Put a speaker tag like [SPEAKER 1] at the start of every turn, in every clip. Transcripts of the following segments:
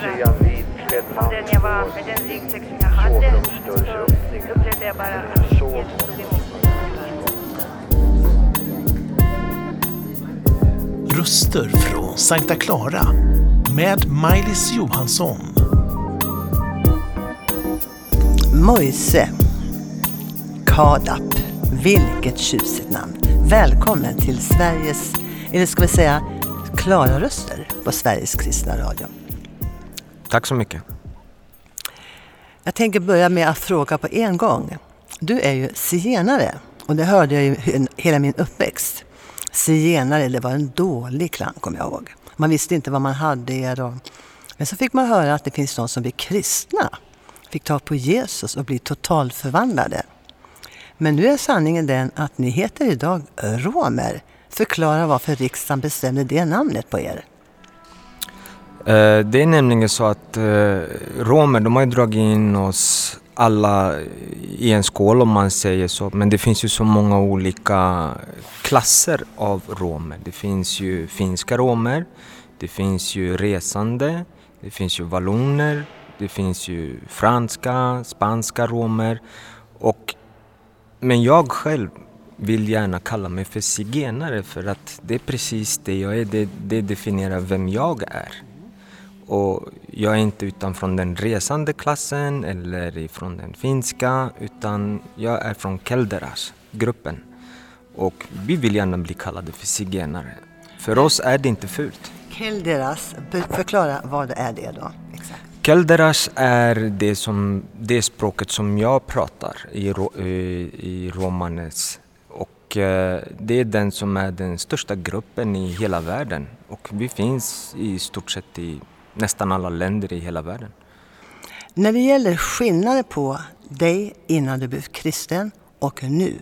[SPEAKER 1] fundera om den jag var, med den ryggsäck som jag hade, så upplevde jag bara att Jesus tog emot mig.
[SPEAKER 2] Röster från Sankta Clara med Maj-Lis Johansson.
[SPEAKER 3] Moise Kadap. Vilket tjusigt namn. Välkommen till Sveriges, eller ska vi säga Klara röster på Sveriges kristna radio.
[SPEAKER 4] Tack så mycket.
[SPEAKER 3] Jag tänker börja med att fråga på en gång. Du är ju zigenare och det hörde jag ju hela min uppväxt. Zigenare, det var en dålig klang kommer jag ihåg. Man visste inte vad man hade er och... Men så fick man höra att det finns de som blir kristna. Fick ta på Jesus och bli totalförvandlade. Men nu är sanningen den att ni heter idag romer. Förklara varför riksdagen bestämde det namnet på er.
[SPEAKER 4] Eh, det är nämligen så att eh, romer, de har ju dragit in oss alla i en skål om man säger så. Men det finns ju så många olika klasser av romer. Det finns ju finska romer, det finns ju resande, det finns ju valloner, det finns ju franska, spanska romer. Och, men jag själv vill gärna kalla mig för zigenare för att det är precis det jag är. Det, det definierar vem jag är. Och jag är inte utanför den resande klassen eller ifrån den finska utan jag är från Kelderas, gruppen. Och vi vill gärna bli kallade för zigenare. För oss är det inte fult.
[SPEAKER 3] Kelderas, förklara vad är det då? Exakt.
[SPEAKER 4] Kelderas är det, som, det språket som jag pratar i, i romanes och eh, det är den som är den största gruppen i hela världen. Och vi finns i stort sett i nästan alla länder i hela världen.
[SPEAKER 3] När det gäller skillnader på dig innan du blev kristen och nu.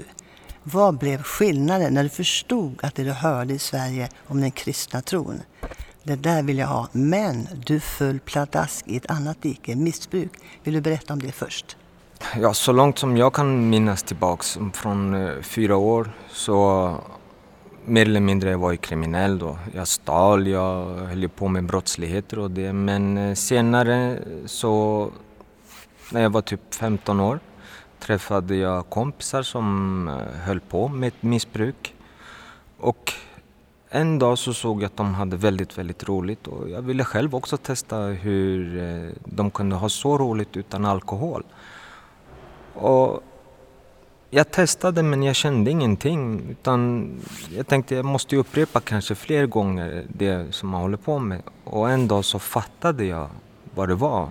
[SPEAKER 3] Vad blev skillnaden när du förstod att det du hörde i Sverige om den kristna tron? Det där vill jag ha. Men du föll pladask i ett annat dike, missbruk. Vill du berätta om det först?
[SPEAKER 4] Ja, så långt som jag kan minnas tillbaks från eh, fyra år så mer eller mindre var jag kriminell då. Jag stal, jag höll på med brottsligheter och det. Men eh, senare så, när jag var typ 15 år, träffade jag kompisar som eh, höll på med ett missbruk. Och en dag så såg jag att de hade väldigt, väldigt roligt och jag ville själv också testa hur eh, de kunde ha så roligt utan alkohol. Och jag testade men jag kände ingenting utan jag tänkte jag måste upprepa kanske fler gånger det som man håller på med. Och en dag så fattade jag vad det var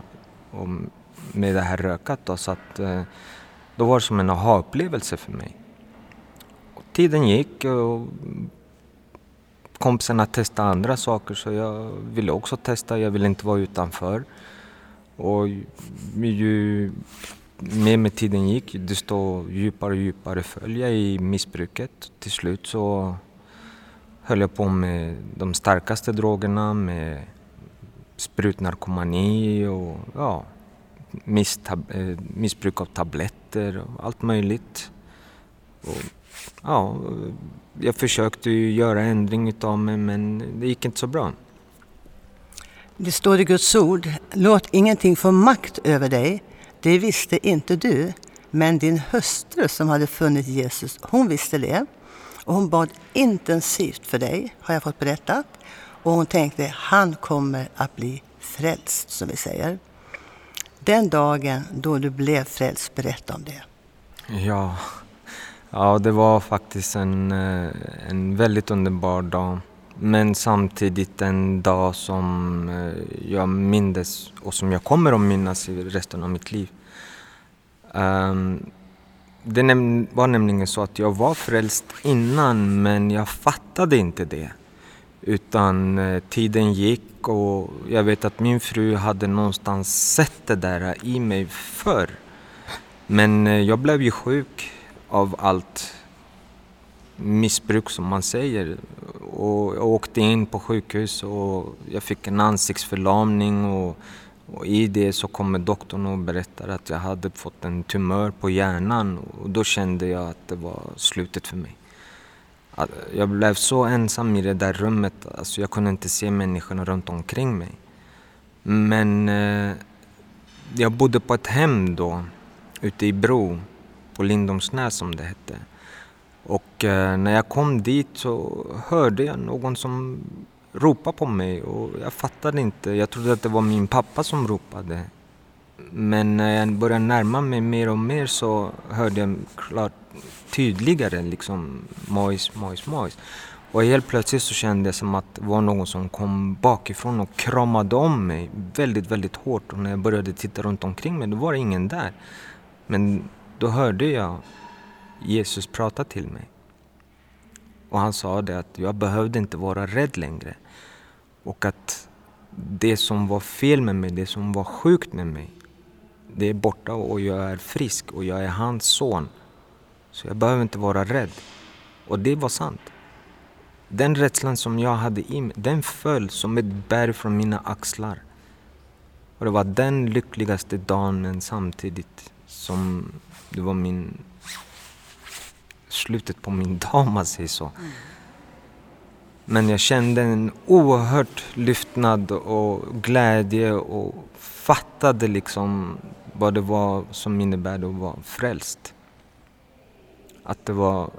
[SPEAKER 4] med det här rökat då, så att eh, då var det som en aha-upplevelse för mig. Och tiden gick och kompisarna testade andra saker så jag ville också testa, jag ville inte vara utanför. Och ju mer med tiden gick, desto djupare och djupare föll jag i missbruket. Till slut så höll jag på med de starkaste drogerna, med sprutnarkomani och ja, eh, missbruk av tabletter och allt möjligt. Och, ja, jag försökte ju göra ändring utav mig men det gick inte så bra.
[SPEAKER 3] Det står i Guds ord, låt ingenting få makt över dig det visste inte du, men din hustru som hade funnit Jesus, hon visste det. Och hon bad intensivt för dig, har jag fått berättat. Och hon tänkte, han kommer att bli frälst, som vi säger. Den dagen då du blev frälst, berätta om det.
[SPEAKER 4] Ja, ja det var faktiskt en, eh, en väldigt underbar dag. Men samtidigt en dag som eh, jag mindes och som jag kommer att minnas i resten av mitt liv. Um, det var nämligen så att jag var frälst innan men jag fattade inte det. Utan eh, tiden gick och jag vet att min fru hade någonstans sett det där i mig förr. Men eh, jag blev ju sjuk av allt missbruk som man säger. Och jag åkte in på sjukhus och jag fick en ansiktsförlamning och, och i det så kommer doktorn och berättar att jag hade fått en tumör på hjärnan och då kände jag att det var slutet för mig. Jag blev så ensam i det där rummet, alltså jag kunde inte se människorna runt omkring mig. Men eh, jag bodde på ett hem då, ute i Bro, på Lindomsnäs som det hette. Och eh, när jag kom dit så hörde jag någon som ropade på mig och jag fattade inte. Jag trodde att det var min pappa som ropade. Men när jag började närma mig mer och mer så hörde jag klart tydligare liksom mojs, mojs, mojs. Och helt plötsligt så kände jag som att det var någon som kom bakifrån och kramade om mig väldigt, väldigt hårt. Och när jag började titta runt omkring mig då var det ingen där. Men då hörde jag Jesus prata till mig. Och han sa det att jag behövde inte vara rädd längre. Och att det som var fel med mig, det som var sjukt med mig, det är borta och jag är frisk och jag är hans son. Så jag behöver inte vara rädd. Och det var sant. Den rädslan som jag hade i mig, den föll som ett berg från mina axlar. Och det var den lyckligaste dagen men samtidigt som det var min slutet på min dag om man säger så. Men jag kände en oerhört lyftnad och glädje och fattade liksom vad det var som innebär att vara frälst. Att det var,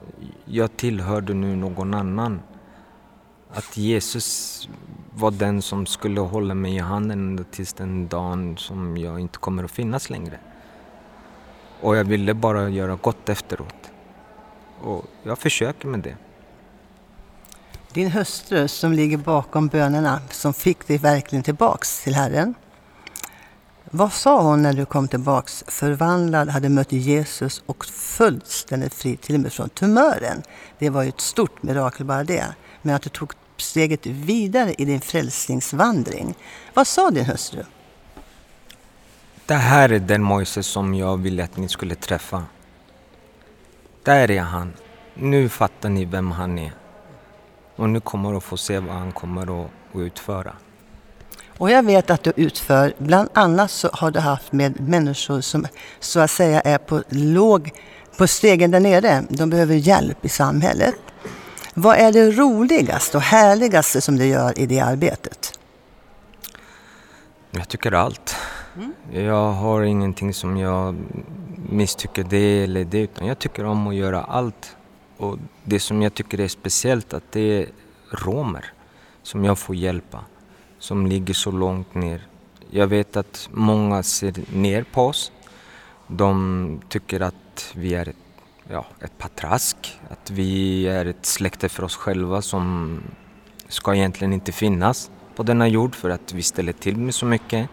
[SPEAKER 4] jag tillhörde nu någon annan. Att Jesus var den som skulle hålla mig i handen ända tills den dagen som jag inte kommer att finnas längre. Och jag ville bara göra gott efteråt. Och jag försöker med det.
[SPEAKER 3] Din hustru som ligger bakom bönerna som fick dig verkligen tillbaks till Herren. Vad sa hon när du kom tillbaks förvandlad, hade mött Jesus och fullständigt fri till och med från tumören? Det var ju ett stort mirakel bara det. Men att du tog steget vidare i din frälsningsvandring. Vad sa din hustru?
[SPEAKER 4] Det här är den Moses som jag ville att ni skulle träffa. Där är han. Nu fattar ni vem han är. Och nu kommer att få se vad han kommer att utföra.
[SPEAKER 3] Och jag vet att du utför, bland annat så har du haft med människor som så att säga är på låg, på stegen där nere. De behöver hjälp i samhället. Vad är det roligaste och härligaste som du gör i det arbetet?
[SPEAKER 4] Jag tycker allt. Mm. Jag har ingenting som jag misstycker det eller det utan jag tycker om att göra allt. Och det som jag tycker är speciellt att det är romer som jag får hjälpa. Som ligger så långt ner. Jag vet att många ser ner på oss. De tycker att vi är ett, ja, ett patrask. Att vi är ett släkte för oss själva som ska egentligen inte finnas på denna jord för att vi ställer till med så mycket.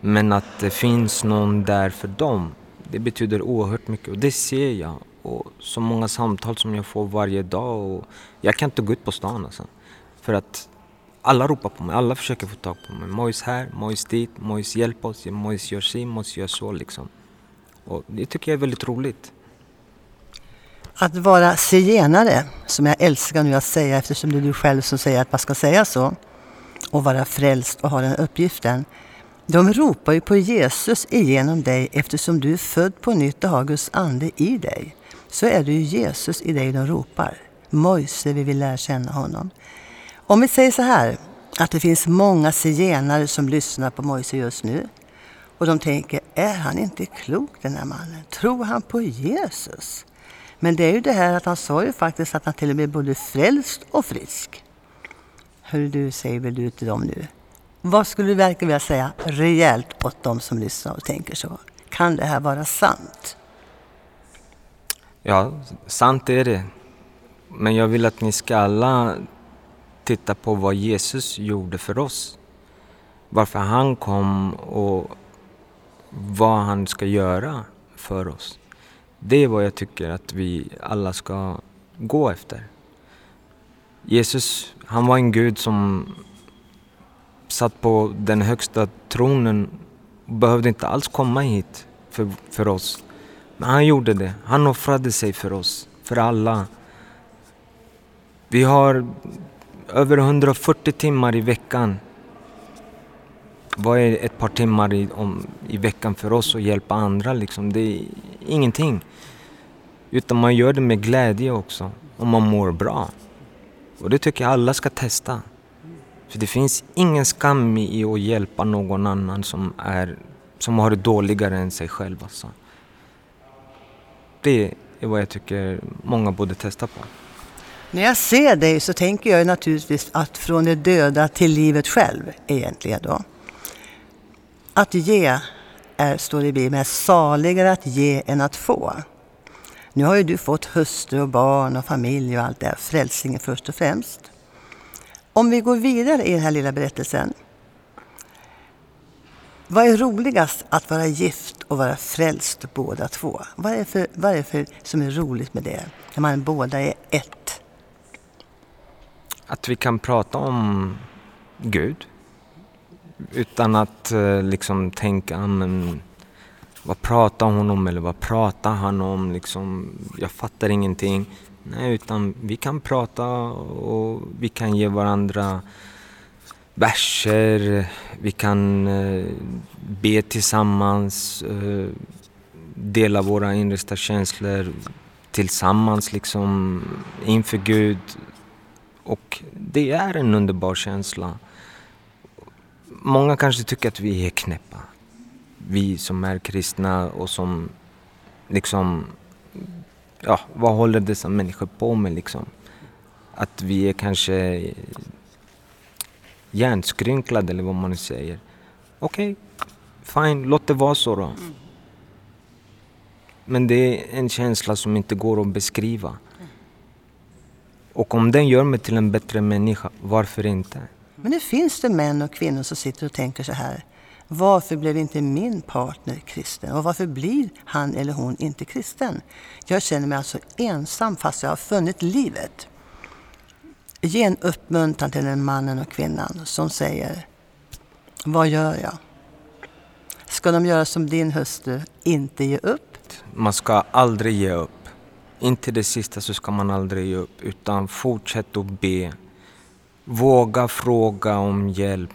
[SPEAKER 4] Men att det finns någon där för dem, det betyder oerhört mycket och det ser jag. Och så många samtal som jag får varje dag och jag kan inte gå ut på stan alltså. För att alla ropar på mig, alla försöker få tag på mig. Mojs här, Mojs dit, Mojs hjälp oss, Mojs gör si, Mojs gör så liksom. Och det tycker jag är väldigt roligt.
[SPEAKER 3] Att vara zigenare, som jag älskar nu att säga eftersom det är du själv som säger att man ska säga så, och vara frälst och ha den uppgiften. De ropar ju på Jesus igenom dig eftersom du är född på nytt och har Guds ande i dig. Så är det ju Jesus i dig de ropar. Mojse, vi vill lära känna honom. Om vi säger så här, att det finns många zigenare som lyssnar på Mojse just nu. Och de tänker, är han inte klok den här mannen? Tror han på Jesus? Men det är ju det här att han sa ju faktiskt att han till och med är både frälst och frisk. Hur du säger väl du till dem nu? Vad skulle du verkligen vilja säga rejält åt dem som lyssnar och tänker så? Kan det här vara sant?
[SPEAKER 4] Ja, sant är det. Men jag vill att ni ska alla titta på vad Jesus gjorde för oss. Varför han kom och vad han ska göra för oss. Det är vad jag tycker att vi alla ska gå efter. Jesus, han var en Gud som satt på den högsta tronen behövde inte alls komma hit för, för oss. Men han gjorde det. Han offrade sig för oss, för alla. Vi har över 140 timmar i veckan. Vad är ett par timmar i, om, i veckan för oss att hjälpa andra liksom? Det är ingenting. Utan man gör det med glädje också, om man mår bra. Och det tycker jag alla ska testa. För det finns ingen skam i att hjälpa någon annan som, är, som har det dåligare än sig själv. Alltså. Det är vad jag tycker många borde testa på.
[SPEAKER 3] När jag ser dig så tänker jag naturligtvis att från det döda till livet själv egentligen då. Att ge är, står det i Bibeln, är saligare att ge än att få. Nu har ju du fått hustru och barn och familj och allt det här, frälsningen först och främst. Om vi går vidare i den här lilla berättelsen. Vad är roligast att vara gift och vara frälst båda två? Vad är det för, vad är det för som är roligt med det? När man båda är ett.
[SPEAKER 4] Att vi kan prata om Gud utan att eh, liksom tänka, ah, men vad pratar hon om eller vad pratar han om? Liksom, jag fattar ingenting. Nej, utan vi kan prata och vi kan ge varandra verser, vi kan eh, be tillsammans, eh, dela våra innersta känslor tillsammans liksom inför Gud. Och det är en underbar känsla. Många kanske tycker att vi är knäppa. Vi som är kristna och som liksom ja, vad håller dessa människor på med liksom? Att vi är kanske hjärnskrynklade eller vad man säger. Okej, okay, fine, låt det vara så då. Men det är en känsla som inte går att beskriva. Och om den gör mig till en bättre människa, varför inte?
[SPEAKER 3] Men nu finns det män och kvinnor som sitter och tänker så här. Varför blev inte min partner kristen? Och varför blir han eller hon inte kristen? Jag känner mig alltså ensam fast jag har funnit livet. Ge en uppmuntran till den mannen och kvinnan som säger Vad gör jag? Ska de göra som din hustru, inte ge upp?
[SPEAKER 4] Man ska aldrig ge upp. Inte det sista så ska man aldrig ge upp, utan fortsätt att be. Våga fråga om hjälp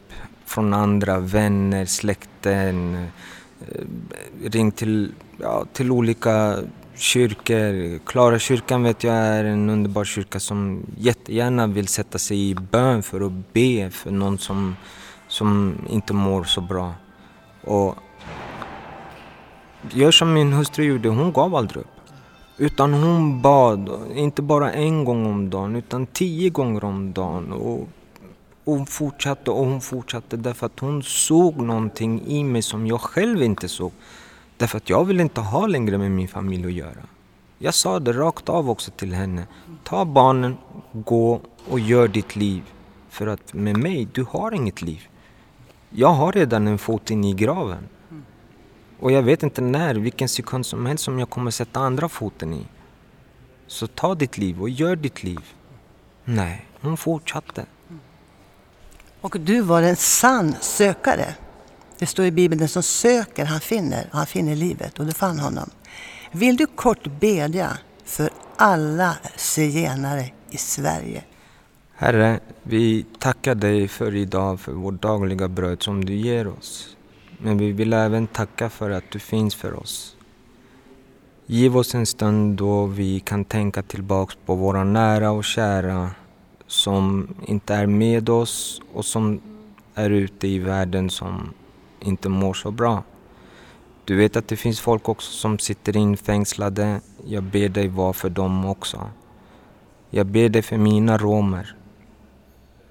[SPEAKER 4] från andra vänner, släkten. Eh, ring till, ja, till olika kyrkor. Klara kyrkan vet jag är en underbar kyrka som jättegärna vill sätta sig i bön för att be för någon som, som inte mår så bra. Och gör som min hustru gjorde, hon gav aldrig upp. Utan hon bad, inte bara en gång om dagen, utan tio gånger om dagen. Och och hon fortsatte och hon fortsatte därför att hon såg någonting i mig som jag själv inte såg. Därför att jag vill inte ha längre med min familj att göra. Jag sa det rakt av också till henne. Ta barnen, gå och gör ditt liv. För att med mig, du har inget liv. Jag har redan en fot in i graven. Och jag vet inte när, vilken sekund som helst som jag kommer sätta andra foten i. Så ta ditt liv och gör ditt liv. Nej, hon fortsatte.
[SPEAKER 3] Och du var en sann sökare. Det står i Bibeln, den som söker han finner, och han finner livet och du fann honom. Vill du kort bedja för alla zigenare i Sverige?
[SPEAKER 4] Herre, vi tackar dig för idag, för vårt dagliga bröd som du ger oss. Men vi vill även tacka för att du finns för oss. Giv oss en stund då vi kan tänka tillbaks på våra nära och kära som inte är med oss och som är ute i världen som inte mår så bra. Du vet att det finns folk också som sitter infängslade. Jag ber dig vara för dem också. Jag ber dig för mina romer.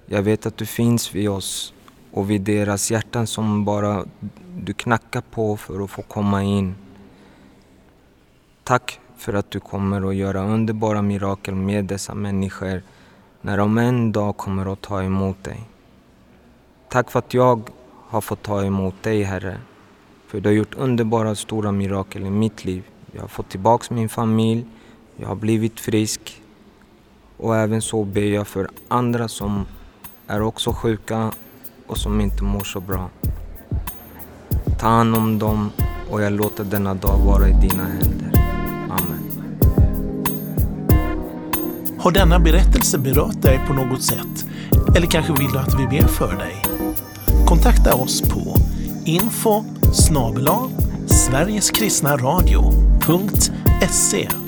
[SPEAKER 4] Jag vet att du finns vid oss och vid deras hjärtan som bara du knackar på för att få komma in. Tack för att du kommer att göra underbara mirakel med dessa människor när de en dag kommer att ta emot dig. Tack för att jag har fått ta emot dig, Herre. För du har gjort underbara stora mirakel i mitt liv. Jag har fått tillbaks min familj, jag har blivit frisk och även så ber jag för andra som är också sjuka och som inte mår så bra. Ta hand om dem och jag låter denna dag vara i dina händer.
[SPEAKER 2] Har denna berättelse berört dig på något sätt? Eller kanske vill du att vi ber för dig? Kontakta oss på info snabel-a Sverigeskristnaradio.se